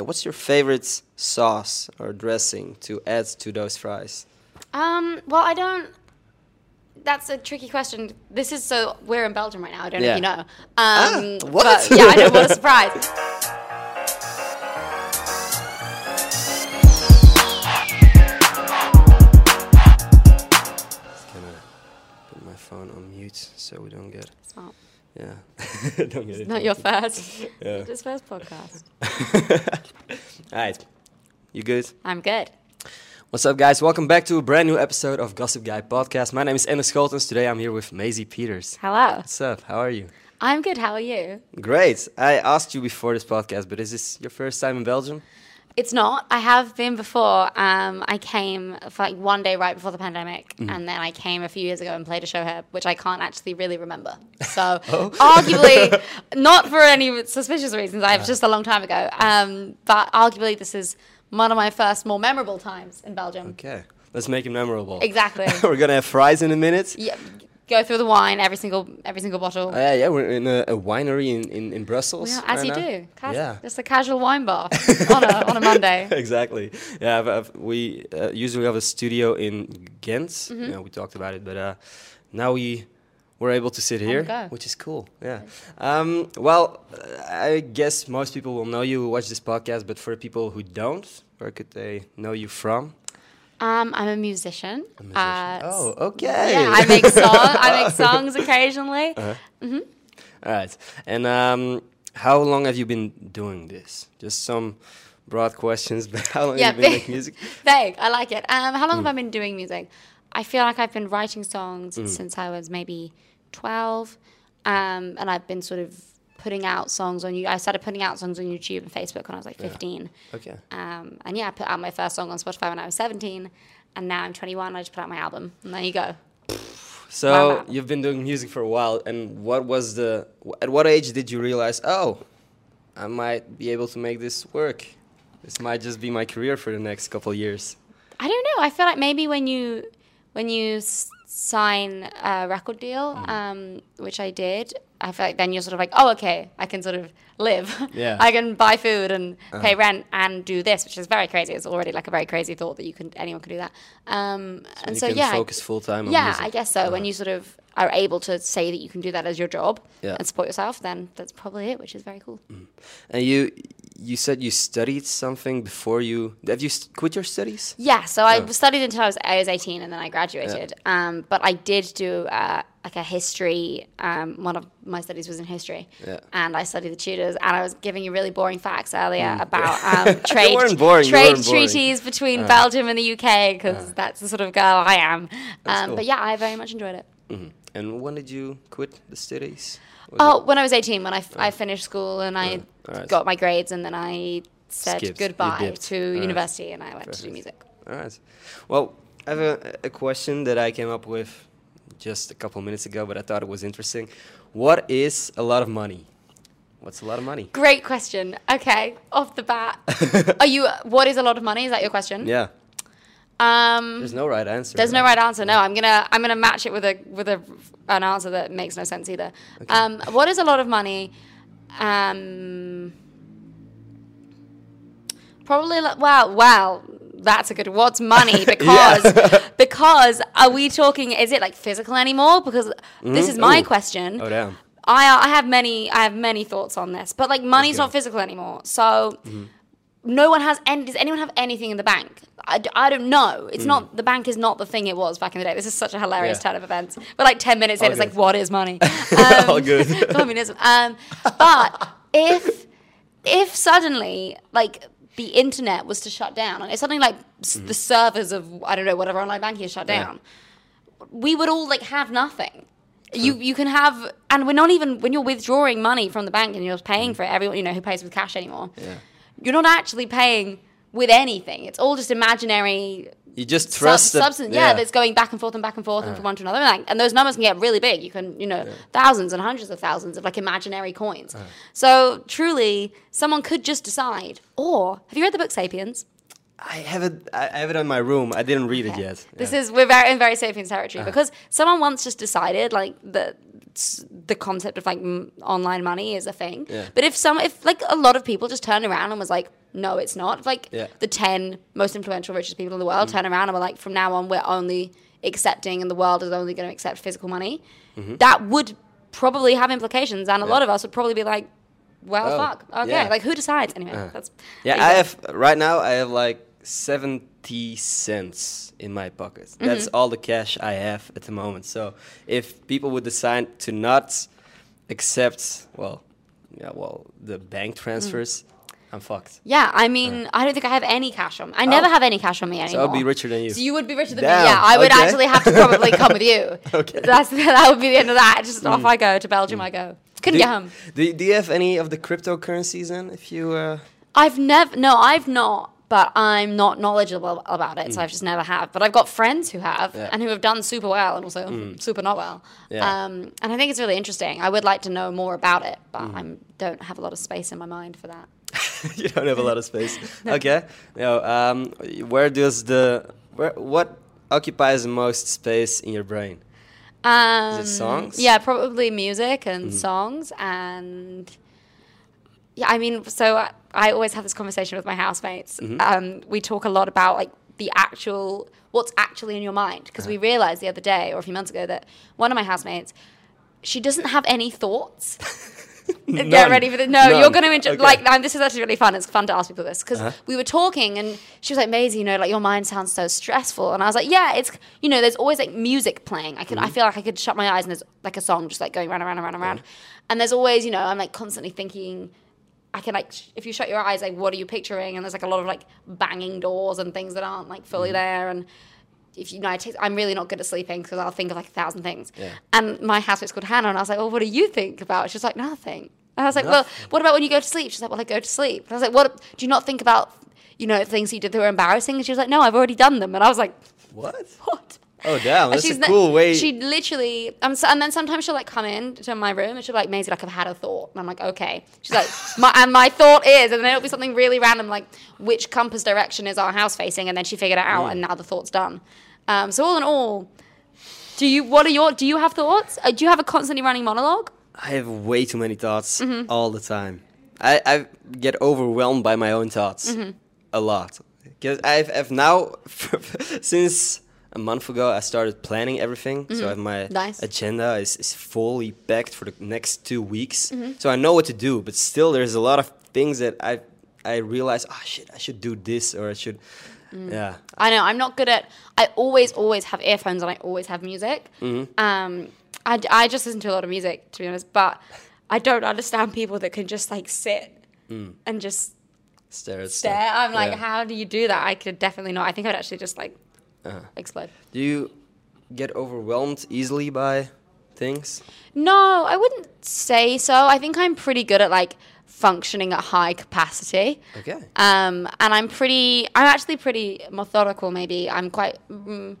yeah, what's your favorite sauce or dressing to add to those fries? Um, well, I don't. That's a tricky question. This is so we're in Belgium right now. I don't know if you know. Um, Ah, what? But, yeah, I know. What a surprise. Just gonna put my phone on mute so we don't get Smart. Yeah don't get it. Not your first. Yeah. This first podcast. All right, you good? I'm good. What's up, guys? Welcome back to a brand new episode of Gossip Guy Podcast. My name is Ennis Scholtens. Today I'm here with Maisie Peters. Hello. What's up? How are you? I'm good. How are you? Great. I asked you before this podcast, but is this your first time in Belgium? It's not. I have been before. Um, I came for like one day right before the pandemic, and then I came a few years ago and played a show here, which I can't actually really remember. So, arguably, not for any suspicious reasons. I was just a long time ago. Um, but arguably, this is one of my first more memorable times in Belgium. Okay, let's make it memorable. Exactly. We're gonna have fries in a minute. Yeah, go through the wine, every single every single bottle. Uh, yeah, yeah, we're in a, a winery in, in, in Brussels. Yeah, as right you now. do. Cas- Yeah. Just a casual wine bar on a on a Monday. exactly. Yeah, I've, I've, we uh, usually have a studio in Ghent. Mm-hmm. You know, we talked about it, but uh, now we were able to sit here, which is cool. Yeah. Um, well, uh, I guess most people will know you who watch this podcast, but for people who don't, where could they know you from? Um, I'm a musician. A musician. Uh, oh, okay. Yeah, I make songs. I make songs occasionally. All right. And um, how long have you been doing this? Just some broad questions, but how long Yeah, have you been making music? Vague. I like it. Um, how long Mm. have I been doing music? I feel like I've been writing songs Mm. since I was maybe 12. Um, and I've been sort of putting out songs on you. I started putting out songs on YouTube and Facebook when I was like 15. Okay. Um, and yeah, I put out my first song on Spotify when I was 17. And now I'm 21. I just put out my album. And there you go. So Wow. you've been doing music for a while, and what was the? At what age did you realize? Oh, I might be able to make this work. This might just be my career for the next couple years. I don't know. I feel like maybe when you when you s- sign a record deal, Mm. um, which I did, I feel like then you're sort of like, oh, okay, I can sort of live. Yeah. Uh-huh. I can buy food and pay rent and do this, which is very crazy. It's already like a very crazy thought that you can anyone can do that. Um, and you so can yeah, focus full time on yeah, music. I guess so. When you sort of are able to say that you can do that as your job Yeah. and support yourself, then that's probably it, which is very cool. And you, you said you studied something before you. Have you quit your studies? Yeah, so I studied until I was I was eighteen, and then I graduated. Um, but I did do uh, like a history. Um, one of my studies was in history, Yeah. and I studied the Tudors. And I was giving you really boring facts earlier about um, trade boring, trade treaties between Belgium and the UK because that's the sort of girl I am. Um, cool. But yeah, I very much enjoyed it. hmm And when did you quit the studies? Oh, when I was eighteen, when I, f- oh. I finished school and I alright. got my grades, and then I said Skipped, goodbye to university, and I went to do music. All right. Well, I have a, a question that I came up with just a couple minutes ago, but I thought it was interesting. What is a lot of money? What's a lot of money? Great question. Okay, off the bat, are you? What is a lot of money? Is that your question? Yeah, Um, there's no right answer. there's no right answer. No, I'm gonna I'm gonna match it with a with a an answer that makes no sense either. Um, what is a lot of money? Um, probably. Like, wow, wow. That's a good. What's money? Because because are we talking? Is it like physical anymore? Because this is my Ooh. question. Oh damn. I I have many I have many thoughts on this, but like money's not physical anymore. So no one has any. Does anyone have anything in the bank? I don't know. It's not the bank is not the thing it was back in the day. This is such a hilarious Yeah. turn of events. But like ten minutes in, All it's like what is money? Um, All good. communism. Um, but if if suddenly like the internet was to shut down, and if suddenly like s the servers of I don't know whatever online banking is shut Yeah. down, we would all like have nothing. You you can have, and we're not even when you're withdrawing money from the bank and you're paying for it. Everyone you know who pays with cash anymore. Yeah. You're not actually paying with anything. It's all just imaginary You just sub- trust that- substance. Yeah. that's going back and forth and back and forth and uh. from one to another. And, like, and those numbers can get really big. You can, you know, thousands and hundreds of thousands of like imaginary coins. Uh. So truly, someone could just decide. Or have you read the book *Sapiens*? I have it. I have it on my room. I didn't read it yet. This Yeah. Is we're very in very sapiens territory uh. because someone once just decided like that the concept of like m- online money is a thing. Yeah. But if some, if like a lot of people just turned around and was like, no, it's not. If, like Yeah. The ten most influential, richest people in the world turn around and were like, from now on, we're only accepting, and the world is only going to accept physical money. Mm-hmm. That would probably have implications, and a lot of us would probably be like, well, Oh, fuck, okay, yeah. Like who decides anyway? That's Yeah, I have right now. I have like seventy cents in my pocket. Mm-hmm. That's all the cash I have at the moment. So if people would decide to not accept, well, yeah, well, the bank transfers, I'm fucked. Yeah, I mean, I don't think I have any cash on. I never Oh. have any cash on me So anymore. I'll be richer than you. So you would be richer than Damn, me. Yeah, I would okay. actually have to probably come with you. Okay. That's that would be the end of that. Just off I go to Belgium. I go. Couldn't do, get home. Do, do you have any of the cryptocurrencies then? If you, uh, I've never. No, I've not. But I'm not knowledgeable about it, so I've just never have. But I've got friends who have Yeah. and who have done super well and also super not well. Yeah. Um, and I think it's really interesting. I would like to know more about it, but I don't have a lot of space in my mind for that. you don't have a lot of space. okay. Now, um, where does the where what occupies the most space in your brain? Um, songs? Yeah, probably music and Mm-hmm. songs and yeah. I mean, so I, I always have this conversation with my housemates. Mm-hmm. Um, we talk a lot about like the actual what's actually in your mind because we Uh-huh. realized the other day or a few months ago that one of my housemates she doesn't have any thoughts. Get ready for this. No, None. you're going to enjoy. Okay. Like, um, this is actually really fun. It's fun to ask people this because Uh-huh. we were talking and she was like, Maisie, you know, like your mind sounds so stressful. And I was like, yeah, it's, you know, there's always like music playing. I can, Mm-hmm. I feel like I could shut my eyes and there's like a song just like going round and round and round and round. And there's always, you know, I'm like constantly thinking, I can like, if you shut your eyes, like, what are you picturing? And there's like a lot of like banging doors and things that aren't like fully mm. there. And if you know, I take, I'm really not good at sleeping because I'll think of like a thousand things. Yeah. And my housemate's called Hannah, and I was like, well, what do you think about? She's like, nothing. And I was like, well, what about when you go to sleep? She's like, well, I go to sleep. And I was like, what? Do you not think about, you know, things you did that were embarrassing? And she was like, no, I've already done them. And I was like, What? what? Oh damn, that's she's ne- cool way. She literally, um, so, and then sometimes she'll like come in to my room and she'll be like, Maisie, like I've had a thought. And I'm like, okay. She's like, my, and my thought is, and then it'll be something really random like, which compass direction is our house facing? And then she figured it out, Mm. and now the thought's done. Um, so all in all, do you? What are your? Do you have thoughts? Uh, do you have a constantly running monologue? I have way too many thoughts Mm-hmm. all the time. I, I get overwhelmed by my own thoughts Mm-hmm. a lot. Because I've, I've now, since a month ago, I started planning everything. So I have my Mm-hmm. Nice. agenda is, is fully packed for the next two weeks. Mm-hmm. So I know what to do. But still, there's a lot of things that I I realize, oh shit, I should do this or I should, Mm. yeah. I know I'm not good at. I always, always have earphones and I always have music. Mm-hmm. Um, I, I just listen to a lot of music to be honest, but I don't understand people that can just like sit and just Stare at stare. stuff. I'm like, Mm. Yeah. how do you do that? I could definitely not. I think I'd actually just like Uh-huh. explode. Do you get overwhelmed easily by things? No, I wouldn't say so. I think I'm pretty good at like functioning at high capacity. Okay. Um, and I'm pretty, I'm actually pretty methodical, maybe. I'm quite, mm,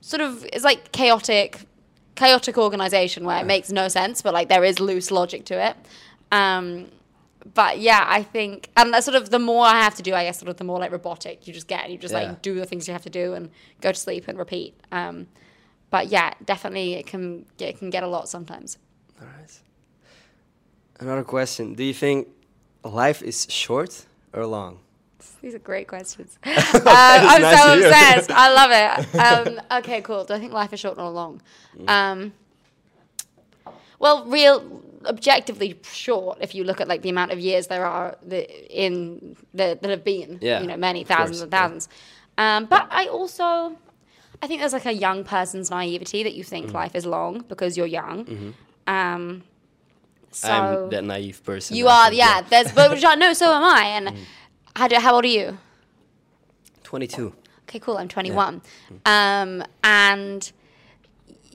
sort of, it's like chaotic, chaotic organization where it makes no sense, but like there is loose logic to it. Um, but yeah, I think, and that's sort of the more I have to do, I guess, sort of the more like robotic you just get. And you just Yeah. like do the things you have to do and go to sleep and repeat. Um, but yeah, definitely it can, it can get a lot sometimes. All right. Another question. Do you think life is short or long? These are great questions. Is I'm nice so obsessed. I love it. Um, okay, cool. Do I think life is short or long? Mm. Um, well, real objectively short. If you look at like the amount of years there are in the, that have been, Yeah, you know, many thousands course, and yeah. thousands. Um, but I also, I think there's like a young person's naivety that you think Mm. life is long because you're young. Um, so Mm-hmm. I'm that naive person. you I are, think, yeah. There's, but no, so am I. And Mm. how, do, how old are you? 22. Okay, cool. I'm 21. Um, and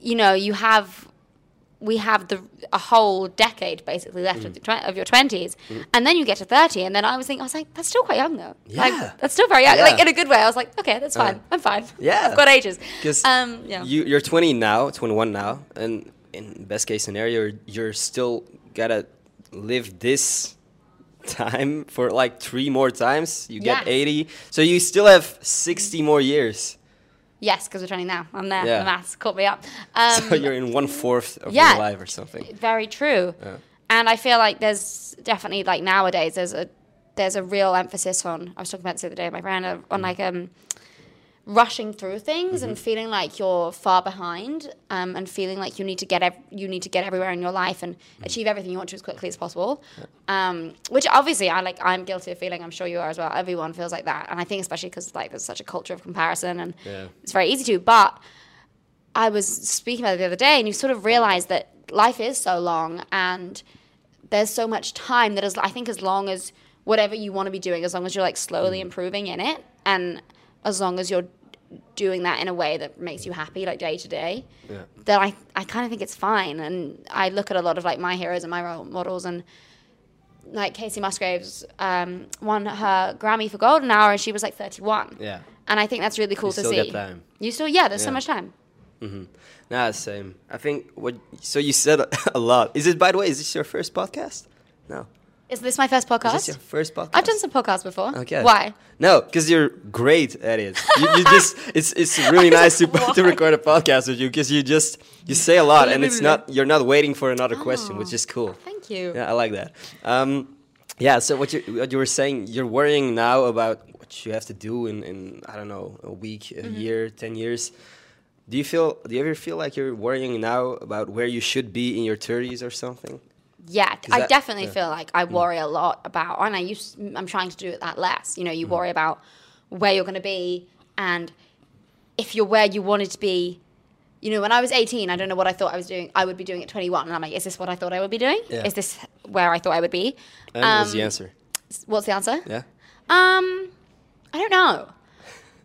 you know, you have we have the a whole decade basically left of, the of your 20s, and then you get to 30, and then I was thinking, I was like, that's still quite young though. Yeah. Like, that's still very young. Yeah. Like in a good way. I was like, okay, that's fine. Uh, I'm fine. yeah. I've got ages. Because Um, yeah. you, you're 20 now, 21 now, and in best case scenario, you're still gotta live this time for like three more times. You get Yeah. 80, so you still have 60 more years. Yes, because we're 20 now. I'm there. Yeah. The maths caught me up. Um, so you're in one fourth of yeah. your life or something. very true. Yeah. And I feel like there's definitely like nowadays there's a there's a real emphasis on. I was talking about this the other day with my friend on like um rushing through things and feeling like you're far behind um, and feeling like you need to get ev- you need to get everywhere in your life and achieve everything you want to as quickly as possible. Um, which obviously I like I'm guilty of feeling I'm sure you are as well everyone feels like that. And I think especially because like there's such a culture of comparison and Yeah. it's very easy to but I was speaking about it the other day, and you sort of realize that life is so long, and there's so much time that is. I think as long as whatever you want to be doing, as long as you're like slowly improving in it, and as long as you're doing that in a way that makes you happy, like day to day, Yeah. then I I kind of think it's fine. And I look at a lot of like my heroes and my role models, and like Kacey Musgraves um, won her Grammy for Golden Hour, and she was like 31. Yeah. And I think that's really cool You to still see. get time. You still, yeah, there's so much time. Mm-hmm. Nah, same. I think what. So you said a lot. Is it by the way? Is this your first podcast? No. Is this my first podcast? Is this your first podcast? I've done some podcasts before. Okay. Why? No, because you're great at it. You, you just it's it's really nice to to record a podcast with you because you just you say a lot and it's not you're not waiting for another question, which is cool. Thank you. Yeah, I like that. Um, yeah. So what you what you were saying, you're worrying now about what you have to do in in I don't know a week, a Mm-hmm. year, ten years. Do you feel? Do you ever feel like you're worrying now about where you should be in your thirties or something? Yeah, I that- definitely yeah. Mm. feel like I worry a lot about, and I used, I'm trying to do it that less. You know, you Mm. worry about where you're going to be, and if you're where you wanted to be. You know, when I was 18, I don't know what I thought I was doing. I would be doing at 21, and I'm like, is this what I thought I would be doing? Yeah. Is this where I thought I would be? And what's the Um, answer? What's the answer? Yeah. Um, I don't know.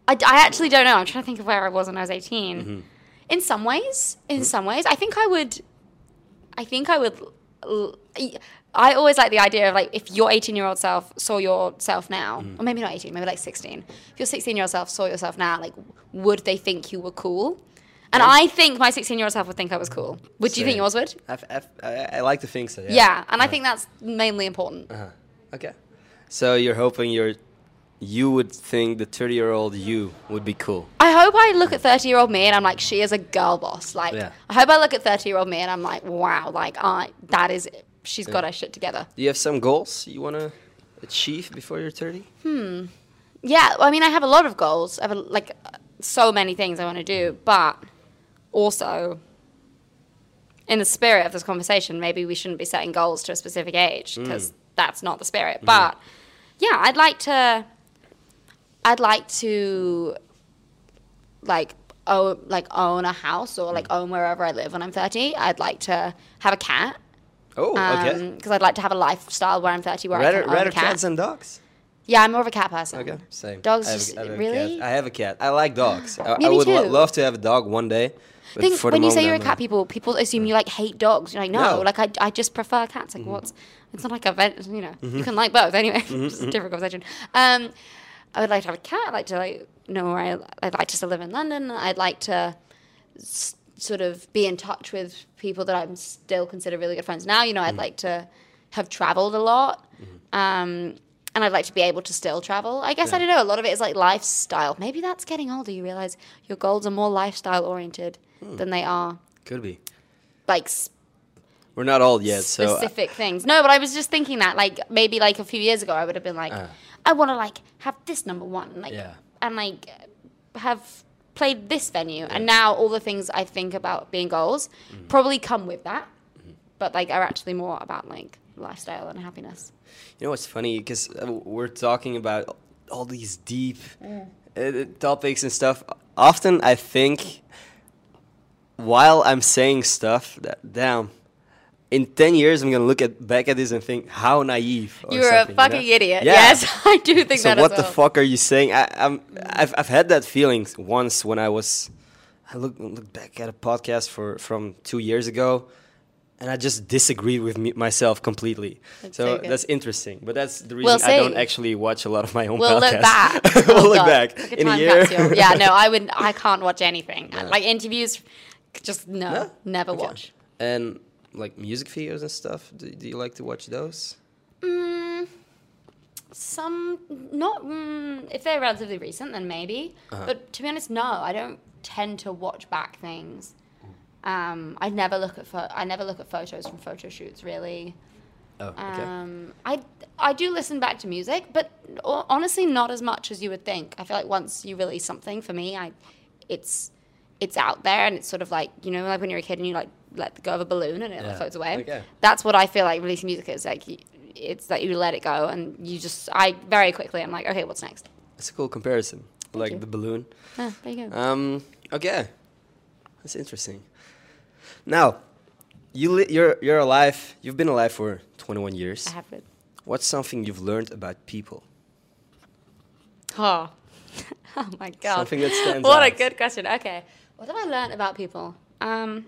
I, I actually don't know. I'm trying to think of where I was when I was 18. Mm-hmm. In some ways, in some ways, I think I would. I think I would. I always like the idea of like if your 18 year old self saw yourself now, Mm-hmm. or maybe not 18, maybe like 16. If your 16 year old self saw yourself now, like would they think you were cool? And I think my 16 year old self would think I was cool. Would you think yours would? I've, I, I like to think so. Yeah. Yeah, and I think that's mainly important. Uh-huh. Okay. So you're hoping you're, you would think the 30 year old you would be cool. I hope I look at 30 year old me and I'm like, she is a girl boss. Like, Yeah. I hope I look at 30 year old me and I'm like, wow, like, I, that is, she's got her shit together. Do you have some goals you want to achieve before you're 30? Hmm. Yeah, I mean, I have a lot of goals. I have a, like so many things I want to do, but also, in the spirit of this conversation, maybe we shouldn't be setting goals to a specific age because that's not the spirit. But yeah, I'd like to. I'd like to, like, own like own a house or like own wherever I live when I'm 30. I'd like to have a cat. Oh, okay. Because I'd like to have a lifestyle where I'm 30 where rather I can own rather a cat. cats than dogs? yeah, I'm more of a cat person. Okay, same. Dogs I have, just- a- I have a really? cat. I have a cat. I like dogs. I, I me would lo- too. love to have a dog one day. But think for the when you say moment, you're a I'm cat people, people assume you like hate dogs. You're like, no, No. Mm-hmm. like I, I just prefer cats. Like, what's? It's not like a vet. You know, you can like both anyway. Just a different conversation. Um, I would like to have a cat. I'd like to like know where I, I'd like to still live in London. I'd like to s- sort of be in touch with people that I'm still consider really good friends now. You know, Mm-hmm. I'd like to have traveled a lot. Um, and I'd like to be able to still travel. I guess I don't know. A lot of it is like lifestyle. Maybe that's getting older. You realize your goals are more lifestyle oriented Hmm. than they are Could be. like We're not old yet, so uh, specific things. No, but I was just thinking that like maybe like a few years ago I would have been like, Uh. I want to like have this number one, like Yeah. and like have played this venue, and now all the things I think about being goals Mm-hmm. probably come with that, but like are actually more about like lifestyle and happiness. You know what's funny? Because uh, we're talking about all these deep Mm. uh, topics and stuff. Often I think while I'm saying stuff that, damn, in 10 years I'm going to look at back at this and think, how naive. or You're a something, you fucking know? idiot. Yeah. Yes, I do think So that what as the fuck are you saying? I, I'm, I've, I've had that feeling once when I was, I look, look back at a podcast for from two years ago, and I just disagreed with me, myself completely. That's so that's interesting. But that's the reason We'll I don't actually watch a lot of my own We'll podcasts. look back. we'll Oh, look God. back a in a year. capsule. yeah, no, I would. I can't watch anything. Like interviews, just no, No? never Okay. watch. And like music videos and stuff. Do, do you like to watch those? Mm, some not. Mm, if they're relatively recent, then maybe. Uh-huh. But to be honest, no, I don't tend to watch back things. Um, I never look at pho- I never look at photos from photo shoots really. Oh, okay. Um, I I do listen back to music, but ho- honestly, not as much as you would think. I feel like once you release something, for me, I it's it's out there and it's sort of like you know like when you're a kid and you like let go of a balloon and it like, floats away. Okay. That's what I feel like releasing music is like. It's that you let it go and you just I very quickly I'm like okay what's next. It's a cool comparison, like you. the balloon. Ah, there you go. Um, okay, that's interesting. Now, you li- you're you're alive. You've been alive for 21 years. I have it. What's something you've learned about people? Oh. oh my god. Something that stands what a good question. Okay. What have I learned about people? Um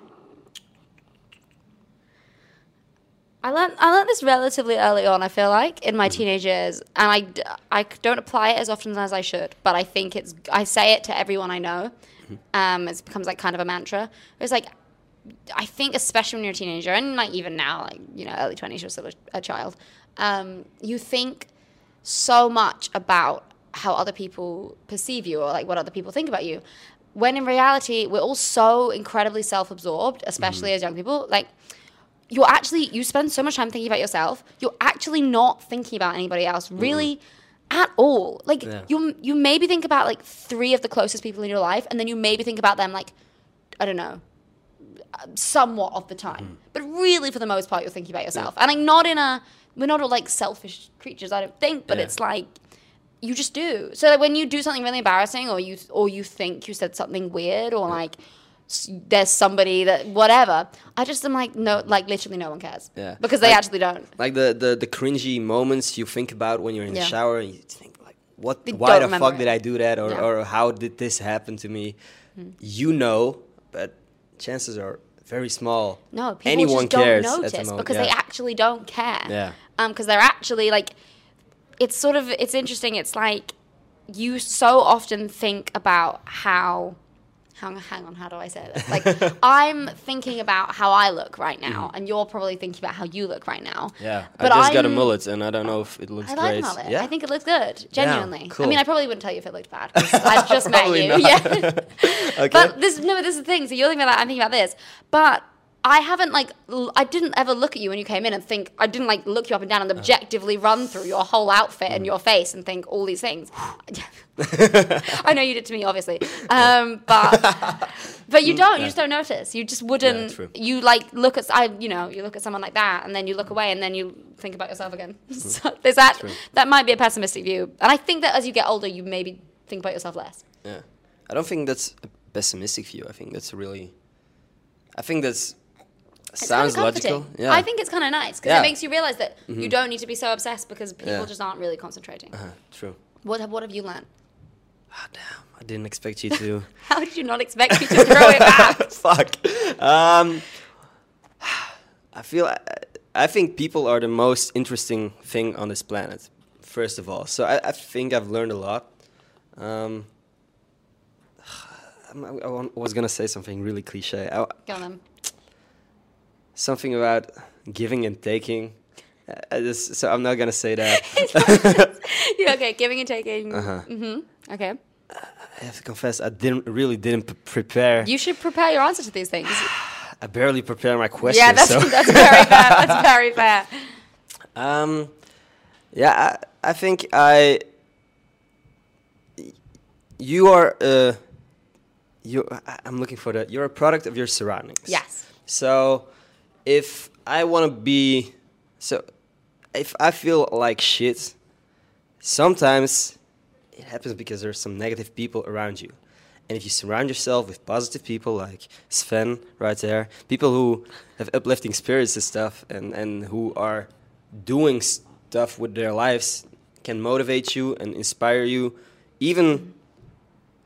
I learned I learned this relatively early on. I feel like in my teenage years, and I don't apply it as often as I should. But I think it's I say it to everyone I know. Mm-hmm. Um, it becomes like kind of a mantra. It's like I think especially when you're a teenager and like even now, like you know, early twenties, you're still a, a child. Um, you think so much about how other people perceive you or like what other people think about you. When in reality, we're all so incredibly self-absorbed, especially Mm-hmm. as young people. Like you're actually you spend so much time thinking about yourself. You're actually not thinking about anybody else really at all. Like Yeah. you you maybe think about like three of the closest people in your life, and then you maybe think about them like I don't know somewhat of the time. But really, for the most part, you're thinking about yourself. And like, not in a, we're not all like selfish creatures, I don't think, but Yeah. it's like, you just do. So that when you do something really embarrassing or you, or you think you said something weird or like, there's somebody that whatever. I just am like no, like literally no one cares. Yeah. because they Like- actually don't. Like the, the, the cringy moments you think about when you're in Yeah. the shower and you think like, what? They Why the fuck it. did I do that? Or, Yeah. Hmm. or how did this happen to me? You know, but chances are very small. No, people anyone just cares don't the notice because yeah. they actually don't care. Yeah. Um, because they're actually like, it's sort of it's interesting. It's like you so often think about how. Hang, hang on, how do I say this? Like, I'm thinking about how I look right now, and you're probably thinking about how you look right now. Mm. Yeah, But I just got a I'm- mullet, and I don't know if it looks I like great. mullet. Yeah, I think it looks good, genuinely. I cool. mean, I probably wouldn't tell you if it looked bad. I've just met you. not. Yeah. okay. But this no, this is the thing. So you're thinking about that. I'm thinking about this. But I haven't like l- I didn't ever look at you when you came in and think I didn't like look you up and down and Uh. objectively run through your whole outfit Mm. and your face and think all these things. I know you did to me, obviously, um, but but you don't. You just don't notice. You just wouldn't. true. you like look at I you know you look at someone like that and then you look away and then you think about yourself again. so there's that. True. That might be a pessimistic view, and I think that as you get older, you maybe think about yourself less. Yeah, I don't think that's a pessimistic view. I think that's really, I think that's It's sounds kinda logical. comforting. Yeah, I think it's kind of nice because Yeah. Mm-hmm. it makes you realize that you don't need to be so obsessed because people Yeah. just aren't really concentrating. Uh-huh, true. What have, what have you learned? Ah, damn, I didn't expect you to. How did you not expect me to throw it back? Fuck. Um, I feel. I, I think people are the most interesting thing on this planet. First of all, so I, I think I've learned a lot. Um, I, I wa- was gonna say something really cliche. I, Go on. Something about giving and taking. Uh, just, so I'm not gonna say that. Yeah, okay, giving and taking. Uh-huh. hmm Okay. I have to confess, I didn't really didn't p- prepare. You should prepare your answer to these things. I barely prepare my questions. yeah, that's, so. that's very fair. That's very fair. Um, yeah, I, I think I. You are. Uh, you. I'm looking for that. You're a product of your surroundings. Yes. So, if I want to be, so, if I feel like shit, sometimes it happens because there's some negative people around you. And if you surround yourself with positive people like Sven right there, people who have uplifting spirits and stuff, and, and who are doing stuff with their lives, can motivate you and inspire you, even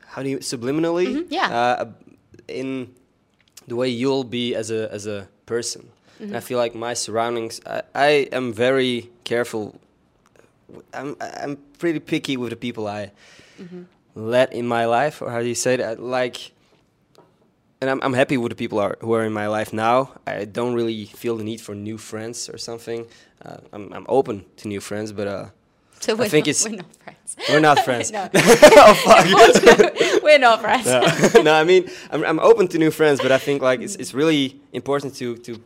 how do you subliminally? Mhm, yeah. Uh, in the way you'll be as a as a person. And I feel like my surroundings. I, I am very careful. I'm I'm pretty picky with the people I let in my life, or how do you say that? Like, and I'm I'm happy with the people are, who are in my life now. I don't really feel the need for new friends or something. Uh, I'm I'm open to new friends, but uh, So we're, think not, it's- we're not friends. We're not friends. no. oh fuck. we're not friends. no. no, I mean I'm, I'm open to new friends, but I think like it's, it's really important to to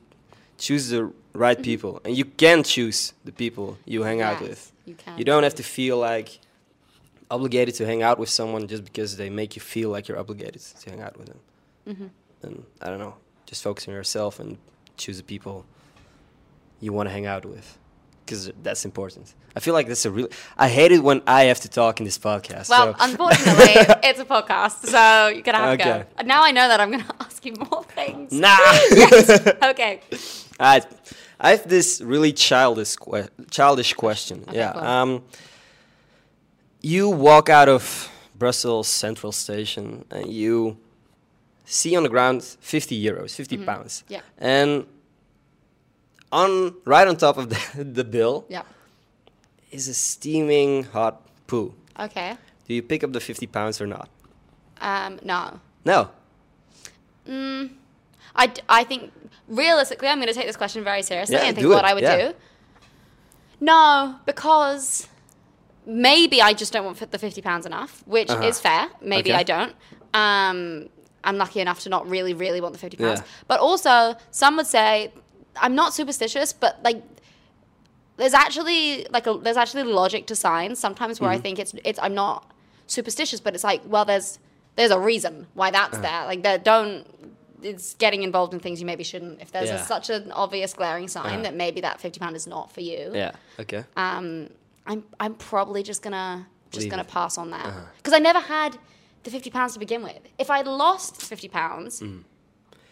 choose the right people, and you can choose the people you hang out with. You can. You don't have to feel like obligated to hang out with someone just because they make you feel like you're obligated to hang out with them. Mhm. And I don't know, just focus on yourself and choose the people you want to hang out with, because that's important. I feel like that's a real. I hate it when I have to talk in this podcast. Well, so- unfortunately, it's a podcast, so you're gonna have Okay. to go. Now I know that I'm gonna ask you more things. Nah. Okay. Alright, I have this really childish que- childish question. Okay, yeah. go on. Um, you walk out of Brussels Central Station and you see on the ground 50 euros, 50 pounds. Mm-hmm. Yeah. And on right on top of the, the bill Yeah. is a steaming hot poo. Okay. Do you pick up the 50 pounds or not? Um, no. No. Mm, I, d- I think realistically, I'm going to take this question very seriously Yeah, and think what it, I would yeah. do. No, because maybe I just don't want the fifty pounds enough, which Uh-huh. is fair. Maybe Okay. I don't. Um, I'm lucky enough to not really, really want the fifty pounds. Yeah. But also, some would say I'm not superstitious, but like. There's actually like a there's actually logic to signs sometimes where I Mm-hmm. think it's it's I'm not superstitious, but it's like well there's there's a reason why that's there. Like that don't it's getting involved in things you maybe shouldn't. If there's a, such an obvious glaring sign Uh-huh. that maybe that fifty pound is not for you, Yeah. Okay. um, I'm I'm probably just gonna just Leave gonna pass on that Uh-huh. because I never had the fifty pounds to begin with. If I'd lost fifty pounds,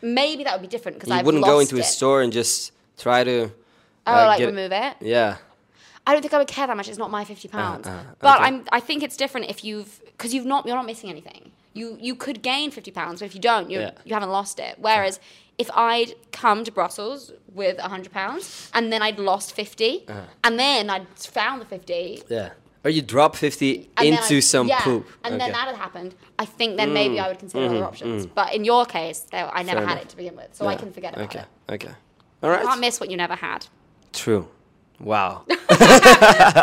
maybe that would be different because. I wouldn't go into a store and just try to. Oh, uh, like remove it. Yeah. I don't think I would care that much. It's not my fifty pounds. uh, but okay. I'm. I think it's different if you've because you've not. You're not missing anything. You you could gain fifty pounds, but if you don't, you Yeah. you haven't lost it. Whereas if I'd come to Brussels with hundred pounds and then I'd lost 50 Uh-huh. and then I'd found the fifty. Yeah. Or you drop 50 And into I- some yeah, poop. and then that had happened. I think then maybe I would consider mhm, other options. But in your case, I never Fair had enough. it to begin with, so I can forget about okay. it. Okay. All You can't miss what you never had. True. Wow.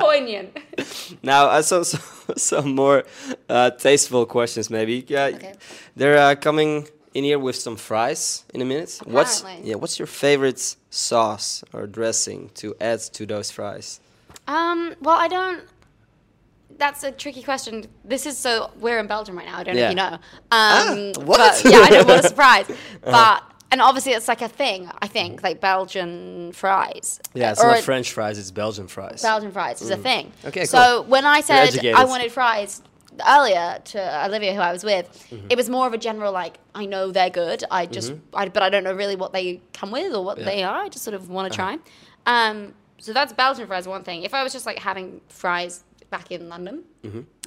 Poignant. now, uh, some, some some more uh, tasteful questions, maybe. Yeah. Okay. They're uh, coming in here with some fries in a minute. What's yeah? What's your favorite sauce or dressing to add to those fries? Um, well, I don't. That's a tricky question. This is so we're in Belgium right now. I don't know Yeah. if you know. Um, Ah, what? Uh-huh. Yeah, I know. What a surprise! But and obviously it's like a thing. I think like Belgian fries. Yeah, it's Or not French fries; it's Belgian fries. Belgian fries is a thing. Mm. Okay, So when I said. I wanted fries earlier to Olivia, who I was with, Mm-hmm. it was more of a general like I know they're good. I just, I, but I don't know really what they come with or what Yeah. they are. I just sort of want to Uh-huh. try. Um, so that's Belgian fries, one thing. If I was just like having fries back in London,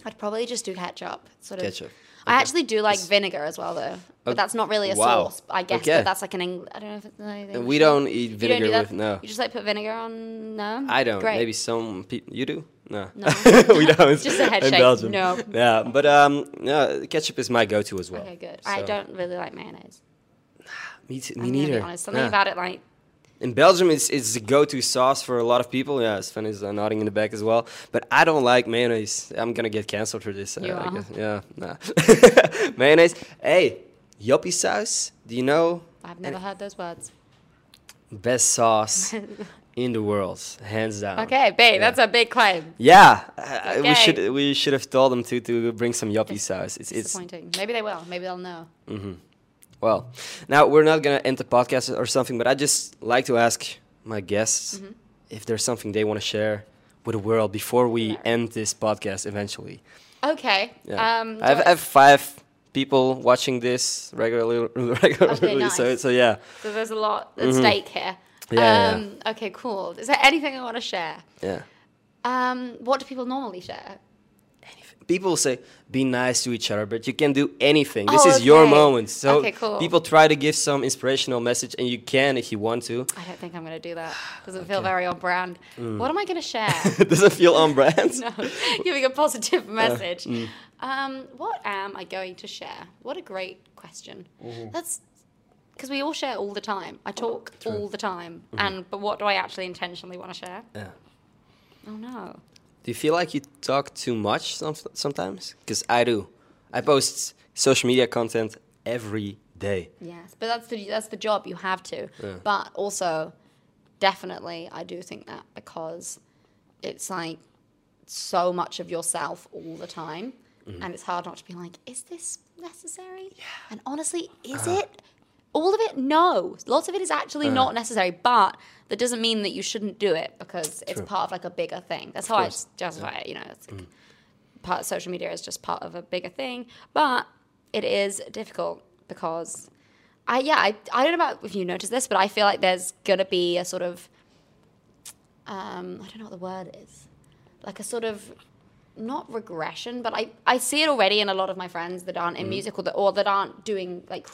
I'd probably just do ketchup. Sort of. Mm-hmm. Ketchup. I actually do like vinegar as well, though. But Oh, that's not really a wow. sauce, I guess. Okay. But that's like an Eng- I don't know if it's anything. We don't eat You don't vinegar do with no. You just like put vinegar on? No. I don't. Great. Maybe some people. You do? No. No. we don't. Just a head in shake. Belgium. No. Yeah, but um, no, ketchup is my go-to as well. Okay, good. I don't really like mayonnaise. Me, t- I'm me neither. honest. Something about it, like In Belgium, it's it's the go-to sauce for a lot of people. Yeah, Sven is uh, nodding in the back as well. But I don't like mayonnaise. I'm gonna get cancelled for this. Uh, You I are? guess. Yeah, nah. mayonnaise. Hey, joppie sauce. Do you know I've never heard those words. best sauce in the world, hands down? Okay, babe, that's a big claim. Yeah, uh, we should we should have told them to to bring some joppie sauce. It's it's Disappointing. Maybe they will. Maybe they'll know. Well, now we're not gonna end the podcast or something, but I just like to ask my guests Mm-hmm. if there's something they want to share with the world before we Yeah. end this podcast eventually. Okay. Yeah. Um, I, have, I have five people watching this regularly. regularly so, nice. so yeah. so there's a lot at stake here. Mm-hmm. Yeah, yeah, um, Okay, cool. Is there anything I want to share? Yeah. Um, what do people normally share? People say be nice to each other, but you can do anything. This Oh, is your moment. So Okay, cool. people try to give some inspirational message, and you can if you want to. I don't think I'm going to do that. Doesn't feel very on brand. Mm. What am I going to share? Does it feel on brand? no, giving a positive Uh, message. mm. Um, what am I going to share? What a great question. Mm-hmm. That's because we all share all the time. I talk all the time, Mm-hmm. and but what do I actually intentionally want to share? Yeah. Oh no. Do you feel like you talk too much some, sometimes? Because I do. I post social media content every day. Yes, but that's the that's the job. You have to. Yeah. But also, definitely, I do think that because it's like so much of yourself all the time, Mm-hmm. and it's hard not to be like, is this necessary? Yeah. And honestly, is it? All of it? No. Lots of it is actually Uh. not necessary, but that doesn't mean that you shouldn't do it because it's True. part of like a bigger thing. That's how I justify it. You know, it's Mm. part social media is just part of a bigger thing, but it is difficult because I yeah I, I don't know about if you noticed this, but I feel like there's gonna be a sort of um, I don't know what the word is, like a sort of not regression, but I, I see it already in a lot of my friends that aren't in music or that or that aren't doing like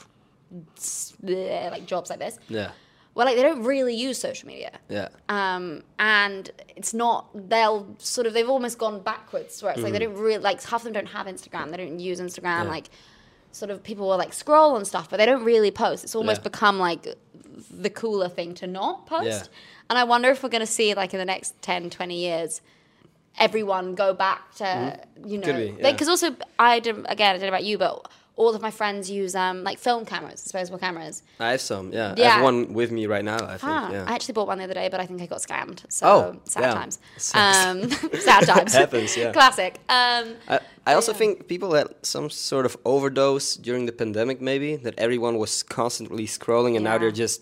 like jobs like this. Yeah. Well, like they don't really use social media Yeah. um, and it's not they'll sort of they've almost gone backwards where it's like they don't really like half of them don't have instagram they don't use instagram Yeah. like sort of people will like scroll and stuff but they don't really post it's almost Yeah. become like the cooler thing to not post Yeah. and i wonder if we're going to see like in the next 10 20 years everyone go back to you know Could be, yeah. because also i did again i don't know about you but all of my friends use um, like film cameras disposable cameras I have some. Yeah. I Yeah. have one with me right now. I think. Ah, yeah. I actually bought one the other day, but I think I got scammed. So Oh, sad yeah. times. Um, sad times. Happens, yeah. Classic. Um, I, I also yeah. think people had some sort of overdose during the pandemic, maybe that everyone was constantly scrolling, and now they're just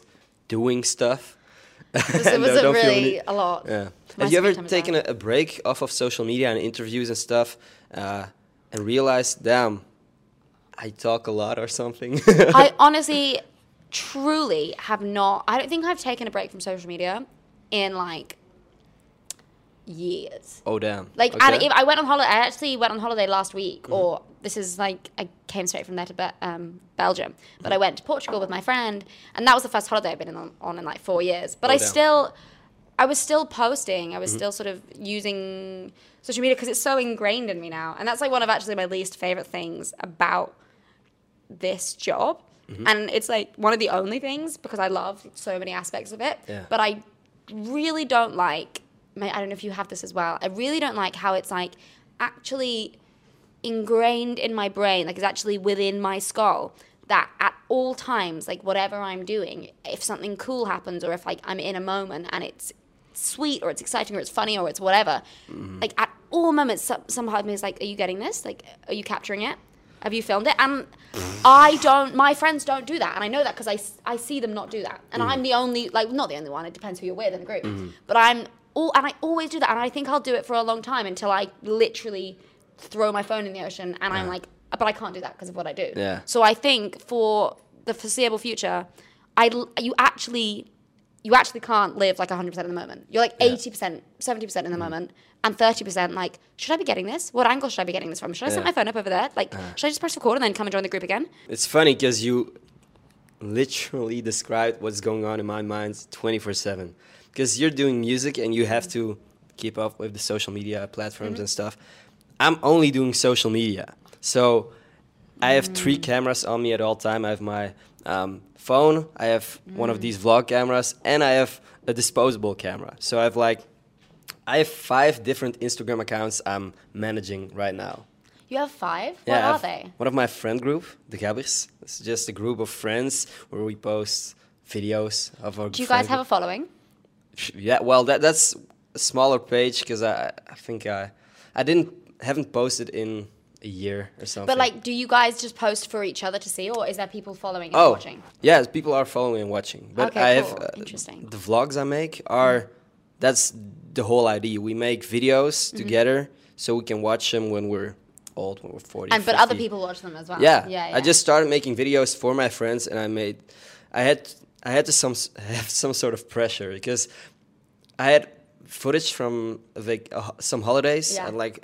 doing stuff. it was, and it was they a don't really a lot. Yeah. Have you ever screen time is taken a, a break off of social media and interviews and stuff, uh, and realized, damn, I talk a lot or something? I honestly, truly have not. I don't think I've taken a break from social media in like years. oh damn. Like, okay. and if I went on holiday. I actually went on holiday last week, Mm-hmm. or this is like I came straight from there to Be- um, Belgium, but I went to Portugal with my friend, and that was the first holiday I've been on, on in like four years. But Oh, I damn. still, I was still posting. I was Mm-hmm. still sort of using social media because it's so ingrained in me now, and that's like one of actually my least favorite things about this job. Mm-hmm. And it's like one of the only things because I love so many aspects of it. Yeah. But I really don't like, I don't know if you have this as well. I really don't like how it's like actually ingrained in my brain, like it's actually within my skull that at all times, like whatever I'm doing, if something cool happens or if like I'm in a moment and it's sweet or it's exciting or it's funny or it's whatever, like at all moments, some, some part of me is like, are you getting this? Like, are you capturing it? Have you filmed it? And I don't, my friends don't do that. And I know that because I, I see them not do that. And I'm the only, like, not the only one, it depends who you're with in the group. Mm-hmm. But I'm all, and I always do that. And I think I'll do it for a long time until I literally throw my phone in the ocean and I'm like, but I can't do that because of what I do. Yeah. So I think for the foreseeable future, I, you actually, you actually can't live like 100% in the moment. You're like 80%, 70% in the mm-hmm. moment, and 30% like, should I be getting this? What angle should I be getting this from? Should I set my phone up over there? Like, should I just press record and then come and join the group again? It's funny because you literally described what's going on in my mind 24 7. Because you're doing music and you have to keep up with the social media platforms mm-hmm. and stuff. I'm only doing social media. So I have three mm. cameras on me at all time. I have my um, phone, I have one of mm. these vlog cameras, and I have a disposable camera. So I have like, I have five different Instagram accounts I'm managing right now. You have five? Yeah, what I are they? One of my friend group, the Gabbers. It's just a group of friends where we post videos of our. Do you guys have a following? Yeah, well, that that's a smaller page because I I think I I didn't haven't posted in a year or something. But like, do you guys just post for each other to see, or is there people following and oh watching? yeah, people are following and watching. But Okay, I have cool. uh, Interesting. the vlogs I make are that's the whole idea. We make videos Mm-hmm. together so we can watch them when we're old, when we're forty. And but other people watch them as well. Yeah. yeah, yeah. I just started making videos for my friends, and I made, I had, I had to some have some sort of pressure because I had footage from like uh, some holidays Yeah. and like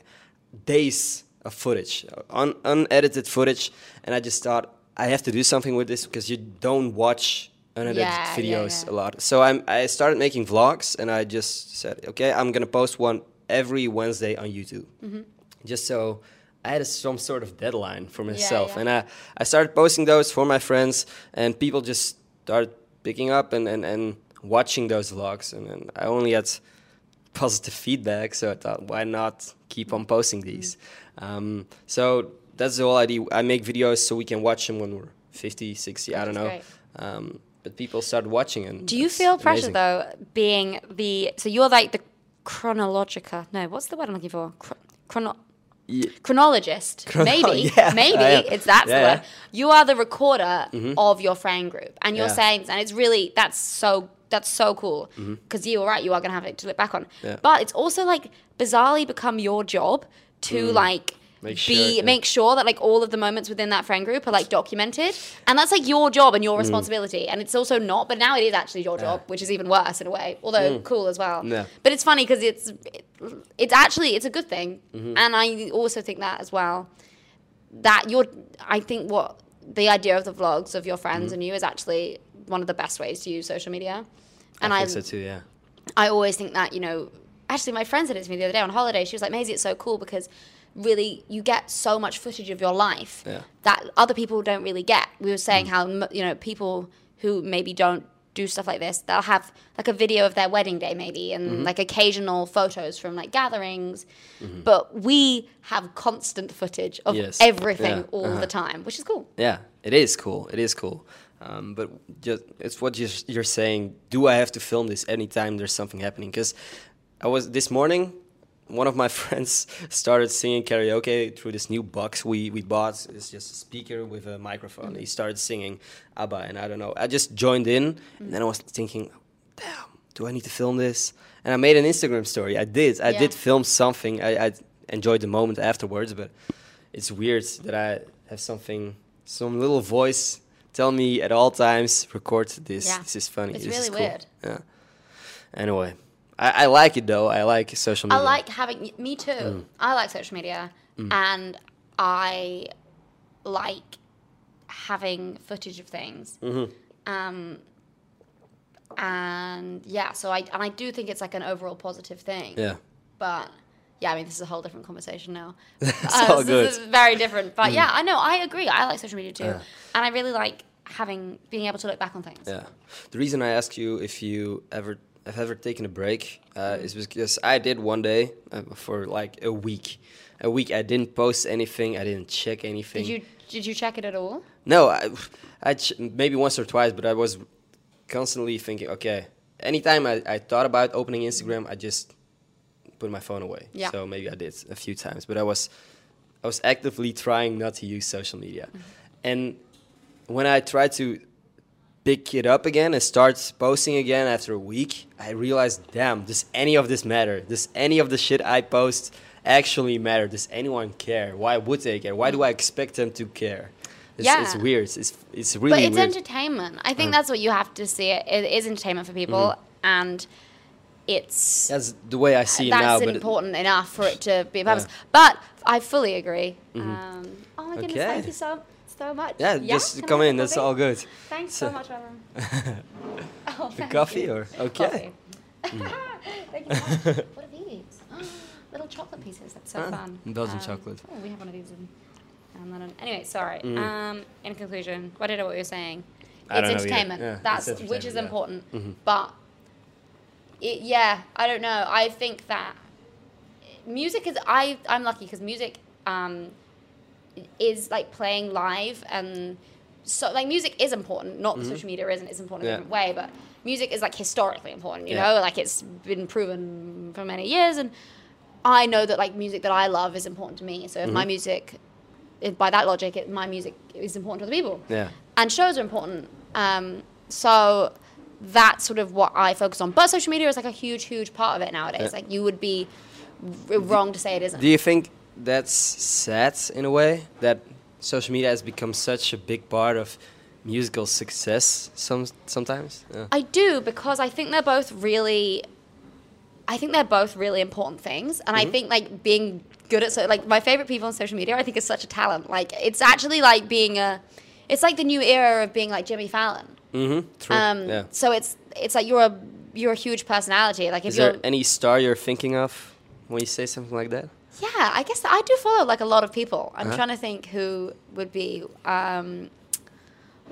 days of footage, un, unedited footage, and I just thought I have to do something with this because you don't watch unedited Yeah, yeah, videos yeah. a lot. So I'm, I started making vlogs, and I just said, okay, I'm gonna post one every Wednesday on YouTube Mm-hmm. just so I had a, some sort of deadline for myself. yeah. And I, I started posting those for my friends, and people just started picking up and, and, and watching those vlogs. And, and I only had positive feedback. So I thought, why not keep on posting these? Um, so that's the whole idea. I make videos so we can watch them when we're 50, 60, I don't know. Um, but people start watching and Do you feel pressure amazing. though, being the so you're like the chronologica? No, what's the word I'm looking for? Chrono- Ye- chronologist. Chrono- maybe, yeah, maybe I am. it's that's Yeah, the yeah. word. You are the recorder of your friend group, and you're Yeah. saying, and it's really that's so that's so cool because you are right. You are gonna have it to look back on, Mm-hmm. Yeah. but it's also like bizarrely become your job to like. Mm. Make be sure, yeah. make sure that like all of the moments within that friend group are like documented and that's like your job Mm. and your responsibility and it's also not but now it is actually your job which is even worse in a way although cool as well Mm. Yeah. but it's funny because it's it, it's actually it's a good thing Mm-hmm. and i also think that as well that you're i think what the idea of the vlogs of your friends Mm-hmm. and you is actually one of the best ways to use social media and I i think so too. Yeah. I always think that, you know, actually, my friend said it to me the other day on holiday. She was like, Maisie, it's so cool because really you get so much footage of your life Yeah. that other people don't really get. We were Mm. saying how, you know, people who maybe don't do stuff like this, they'll have like a video of their wedding day maybe and Mm-hmm. like occasional photos from like gatherings. But we have constant footage of Yes. everything Yeah. all Uh-huh. the time, which is cool. Yeah, it is cool. It is cool. Um, but just it's what you're, you're saying. Do I have to film this anytime there's something happening? Because I was this morning. One of my friends started singing karaoke through this new box we, we bought. It's just a speaker with a microphone. He started singing ABBA, and I don't know. I just joined in, and then I was thinking, damn, do I need to film this? And I made an Instagram story. I did. I Yeah. did film something. I, I enjoyed the moment afterwards, but it's weird that I have something, some little voice tell me at all times, record this. Yeah. This is funny. It's this is really cool." weird. Yeah. Anyway, I, I like it though. I like social media. I like having me too. Mm. I like social media, and I like having footage of things. Mm-hmm. Um, and yeah, so I and I do think it's like an overall positive thing. Yeah. But yeah, I mean, this is a whole different conversation now. It's Uh, all this good. Mm. is very different. But yeah, I know. I agree. I like social media too, and I really like having being able to look back on things. Yeah. The reason I ask you if you ever have ever taken a break uh, Mm. is because I did one day uh, for like a week. A week I didn't post anything. I didn't check anything. Did you did you check it at all? No, I, I ch- maybe once or twice, but I was constantly thinking, okay, anytime I, I thought about opening Instagram, I just put my phone away. Yeah. So maybe I did a few times, but I was I was actively trying not to use social media. And when I tried to pick it up again and start posting again after a week, I realized, damn, does any of this matter? Does any of the shit I post actually matter? Does anyone care? Why would they care? Why do I expect them to care? It's, it's weird. It's it's really but it's weird. entertainment. I think that's what you have to see it. Is entertainment for people, Mm-hmm. and it's That's the way I see it now. that's But it- important enough for it to be a purpose. But I fully agree. Um, oh my goodness, Mm-hmm. Okay. thank you so so much. yeah, just Can come in. That's all good. Thanks So- so much, Reverend. Oh, The thank coffee you. or okay? Coffee. thank you. so much. what are these? Little chocolate pieces. That's so Ah, fun. Belgian Um, chocolate. Oh, we have one of these in. Um, London. Anyway, sorry. Mm. Um, in conclusion, what did I what you were saying? It's don't know either. entertainment. Yeah, That's it's which is yeah. important. Mhm. But it, yeah, I don't know. I think that music is. I I'm lucky because music um, is like playing live and so like music is important. Not that social media isn't. It's important in a Mm-hmm. Different way, but music is like historically important. You Yeah. know, like it's been proven for many years, and I know that like music that I love is important to me. So if Mm-hmm. my music, if by that logic, it, my music is important to other people Yeah. and shows are important. Um, so that's sort of what I focus on. But social media is like a huge, huge part of it nowadays. Yeah. Like you would be r- wrong to say it isn't. Do you think that's sad in a way that social media has become such a big part of musical success? Some sometimes. Yeah. I do because I think they're both really. I think they're both really important things, and Mm-hmm. I think like being good at so like my favorite people on social media. I think is such a talent. Like it's actually like being a. It's like the new era of being like Jimmy Fallon. Mm-hmm. True. Um, yeah. So it's it's like you're a you're a huge personality. Like if Is you're there any star you're thinking of when you say something like that? Yeah, I guess I do follow like a lot of people. I'm Uh-huh. trying to think who would be. Um,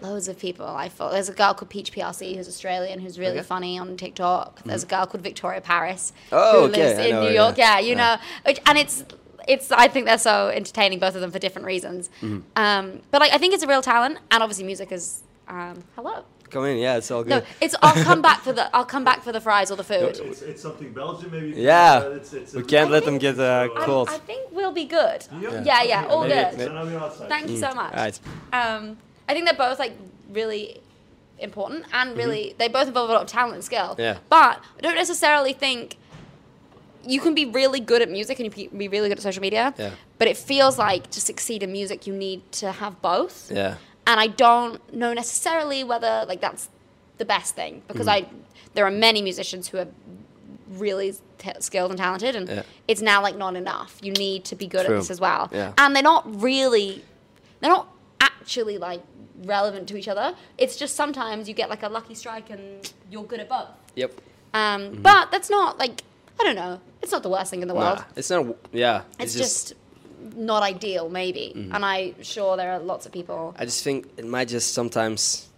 loads of people. I follow. There's a girl called Peach PRC who's Australian who's really Okay. funny on TikTok. There's a girl called Victoria Paris Oh, who okay, lives I in know New York. yeah. Yeah, you Yeah. know, which, and it's it's. I think they're so entertaining, both of them for different reasons. Mm-hmm. Um, but like, I think it's a real talent, and obviously, music is. Um, hello. Come in, yeah, it's all good. No, good. it's. I'll come back for the. I'll come back for the fries or the food. It's, it's something Belgian, maybe. Yeah. Uh, it's, it's we can't let them think- get uh, I'm- I- cold. I think we'll be good. Yeah. Yeah, yeah, all Maybe- good. maybe- Then I'll be outside. Thank you so much. All right. Um, I think they're both like really important and really Mm-hmm. they both involve a lot of talent and skill. Yeah. But I don't necessarily think you can be really good at music and you can be really good at social media. Yeah. But it feels like to succeed in music you need to have both. Yeah. And I don't know necessarily whether like that's the best thing because Mm-hmm. I there are many musicians who are really t- skilled and talented and Yeah. it's now like not enough. You need to be good True. at this as well. Yeah. And they're not really they're not actually like relevant to each other. It's just sometimes you get like a lucky strike and you're good at both. Yep. Um, But that's not like I don't know. It's not the worst thing in the world. It's not. Yeah. it's, just, not ideal, maybe. Mm-hmm. And I'm sure there are lots of people. I just think it might just sometimes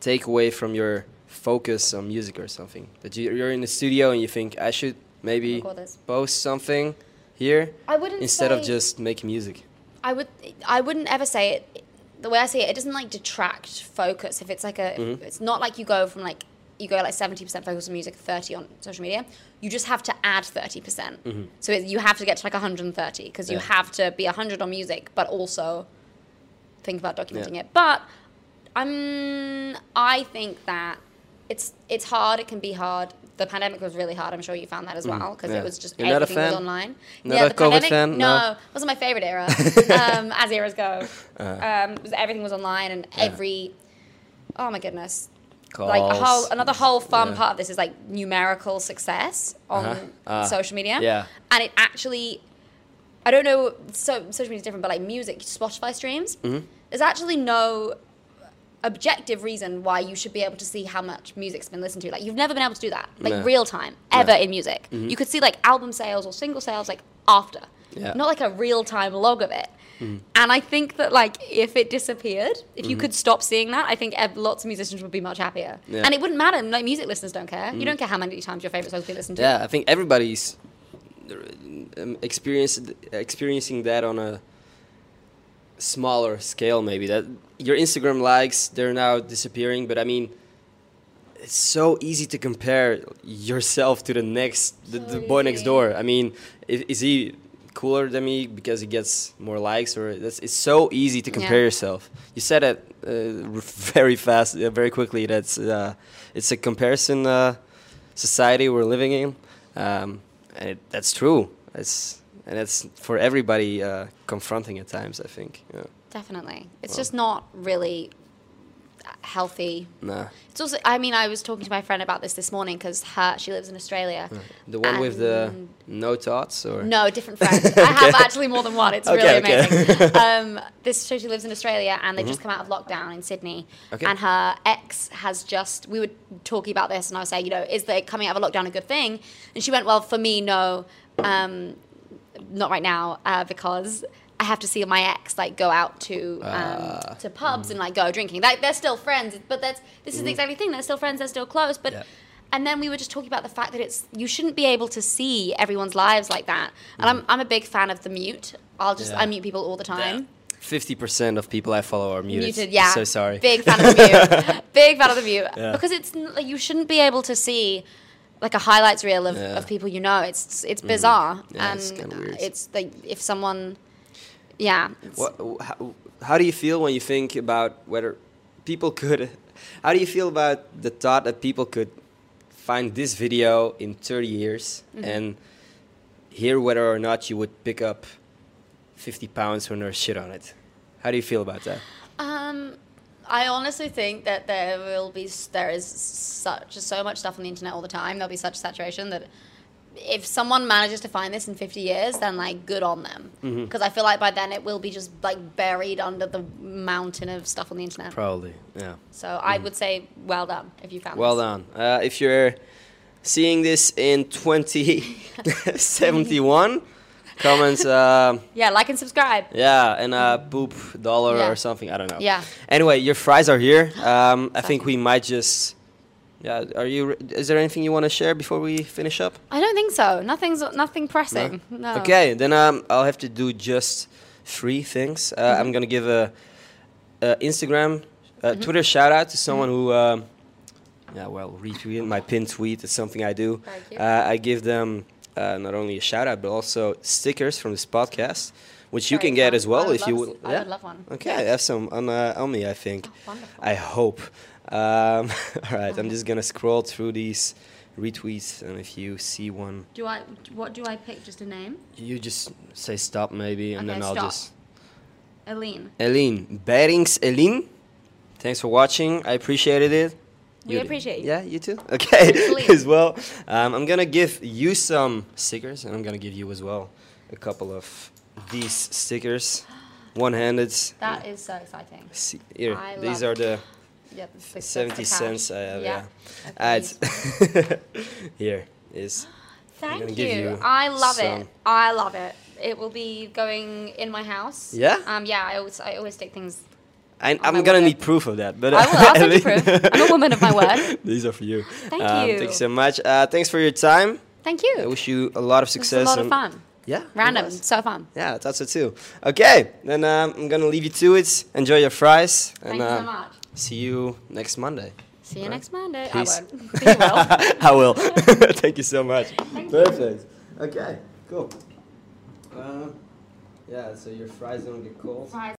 take away from your focus on music or something. That you, you're in the studio and you think I should maybe post something here I wouldn't instead of just making music. I would. I wouldn't ever say it. The way I see it, it doesn't like detract focus. If it's like a, Mm-hmm. it's not like you go from like you go like seventy percent focus on music, thirty on social media. You just have to add thirty percent. So it, you have to get to like one hundred and thirty because you Mm-hmm. Have to be hundred on music, but also think about documenting Yeah. it. But I'm. I think that it's it's hard. It can be hard. The pandemic was really hard. I'm sure you found that as well because Mm-hmm. yeah. it was just You're everything was online. Not a the COVID pandemic- fan? No, No? it wasn't my favorite era. um, as eras go, um, was- everything was online and. Yeah. every. Oh my goodness! Like a whole another whole fun Yeah. part of this is like numerical success on Uh-huh. Ah. social media. Yeah. and it actually, I don't know. So social media is different, but like music, Spotify streams. Mm-hmm. There's actually no objective reason why you should be able to see how much music's been listened to. Like you've never been able to do that, like No. real time, ever No. Mm-hmm. in music. You could see like album sales or single sales like after, Yeah. Mm-hmm. not like a real time log of it. And I think that like if it disappeared, if you could stop seeing that, I think lots of musicians would be much happier. Yeah. Mm-hmm. And it wouldn't matter. Like music listeners don't care. You don't care how many times your favorite song's been listened to. Yeah, I think everybody's um, experienced experiencing that on a smaller scale. Maybe that your Instagram likes they're now disappearing, but I mean, it's so easy to compare yourself to the next the, the boy next door. I mean, is, is he cooler than me because he gets more likes, or that's it's so easy to compare Yeah. yourself. You said it uh, very fast, uh, very quickly. That's uh, it's a comparison uh, society we're living in, um, and it, that's true. It's and it's for everybody uh, confronting at times. I think. Yeah. Definitely. It's Well. just not really healthy. Nah, It's also, I mean, I was talking to my friend about this this morning because her, she lives in Australia. the one with the no tarts or No, different friend. I have actually more than one. It's Okay, really okay. amazing. um, this so she lives in Australia, and they just come out of lockdown in Sydney. Okay. And her ex has just. We were talking about this, and I was saying, you know, is the coming out of a lockdown a good thing? And she went, well, for me, no, um, not right now, uh, because. I have to see my ex like go out to um, Ah. to pubs and like go drinking. Like they're still friends, but that's this is the exact thing. They're still friends. They're still close. But Yeah. and then we were just talking about the fact that it's you shouldn't be able to see everyone's lives like that. And I'm I'm a big fan of the mute. I'll just Yeah. unmute people all the time. Fifty percent of people I follow are muted. Muted, yeah. So sorry. Big fan of the mute. big fan of the mute Yeah. because it's like you shouldn't be able to see like a highlights reel of, Yeah. Mm-hmm. of people you know. It's it's bizarre Yeah, and it's it's like if someone, yeah. What, how, how do you feel when you think about whether people could? How do you feel about the thought that people could find this video in 30 years Mm-hmm. and hear whether or not you would pick up 50 pounds when there's shit on it? How do you feel about that? Um, I honestly think that there will be there is such so much stuff on the internet all the time. There'll be such saturation that if someone manages to find this in 50 years, then like good on them. Mm-hmm. Because I feel like by then it will be just like buried under the mountain of stuff on the internet. Probably, yeah. So I would say well done if you found Well this. done. Uh, if you're seeing this in 2071, comments. Um, Yeah, like and subscribe. yeah, and uh, poop dollar Yeah. or something. I don't know. Yeah. Anyway, your fries are here. Um, I think we might just. Yeah. Are you? re- Is there anything you want to share before we finish up? I don't think so. Nothing's nothing pressing. No. Okay, then um, I'll have to do just three things. Uh, Mm-hmm. I'm gonna give a, a Instagram, a Mm-hmm. Twitter shout out to someone who, um, yeah, well, retweeted my pinned tweet. It's something I do. Uh, I give them uh, not only a shout out but also stickers from this podcast, which you Very can get as well if you would. s- I would love one. Okay, I have some on uh, on me. I think. Wonderful. I hope. Um, all right, I'm just gonna scroll through these retweets, and if you see one, do I? What do I pick? Just a name? you just say stop maybe, and Okay, then I'll stop. just. Aline. Eline, Berings Eline, thanks for watching. I appreciated it. We appreciate you. Yeah, you too. Okay, as well. Um, I'm gonna give you some stickers, and I'm gonna give you as well a couple of these stickers, one-handed. That is so exciting. See, here, I these are the The 70 cents I have. Yeah. Okay, Alright. here is. Thank you. you I love some. it. I love it. It will be going in my house. Yeah? Um. Yeah. I always I always stick things. I, I'm gonna need proof of that, but I will- I'll send you proof. I'm a woman of my word. These are for you. Thank Um, you. Thanks so much. Uh, thanks for your time. Thank you. I wish you a lot of success. a lot of fun. Yeah. it Random. So fun. Yeah, I thought so too. Okay, then um, I'm gonna leave you to it. Enjoy your fries, and Thank you uh, so much. See you next Monday. See you Alright. next Monday. Peace. I. You will. I will. Thank you so much. Thank you. Perfect. Okay, cool. Uh, yeah, so your fries don't get cold. Fries.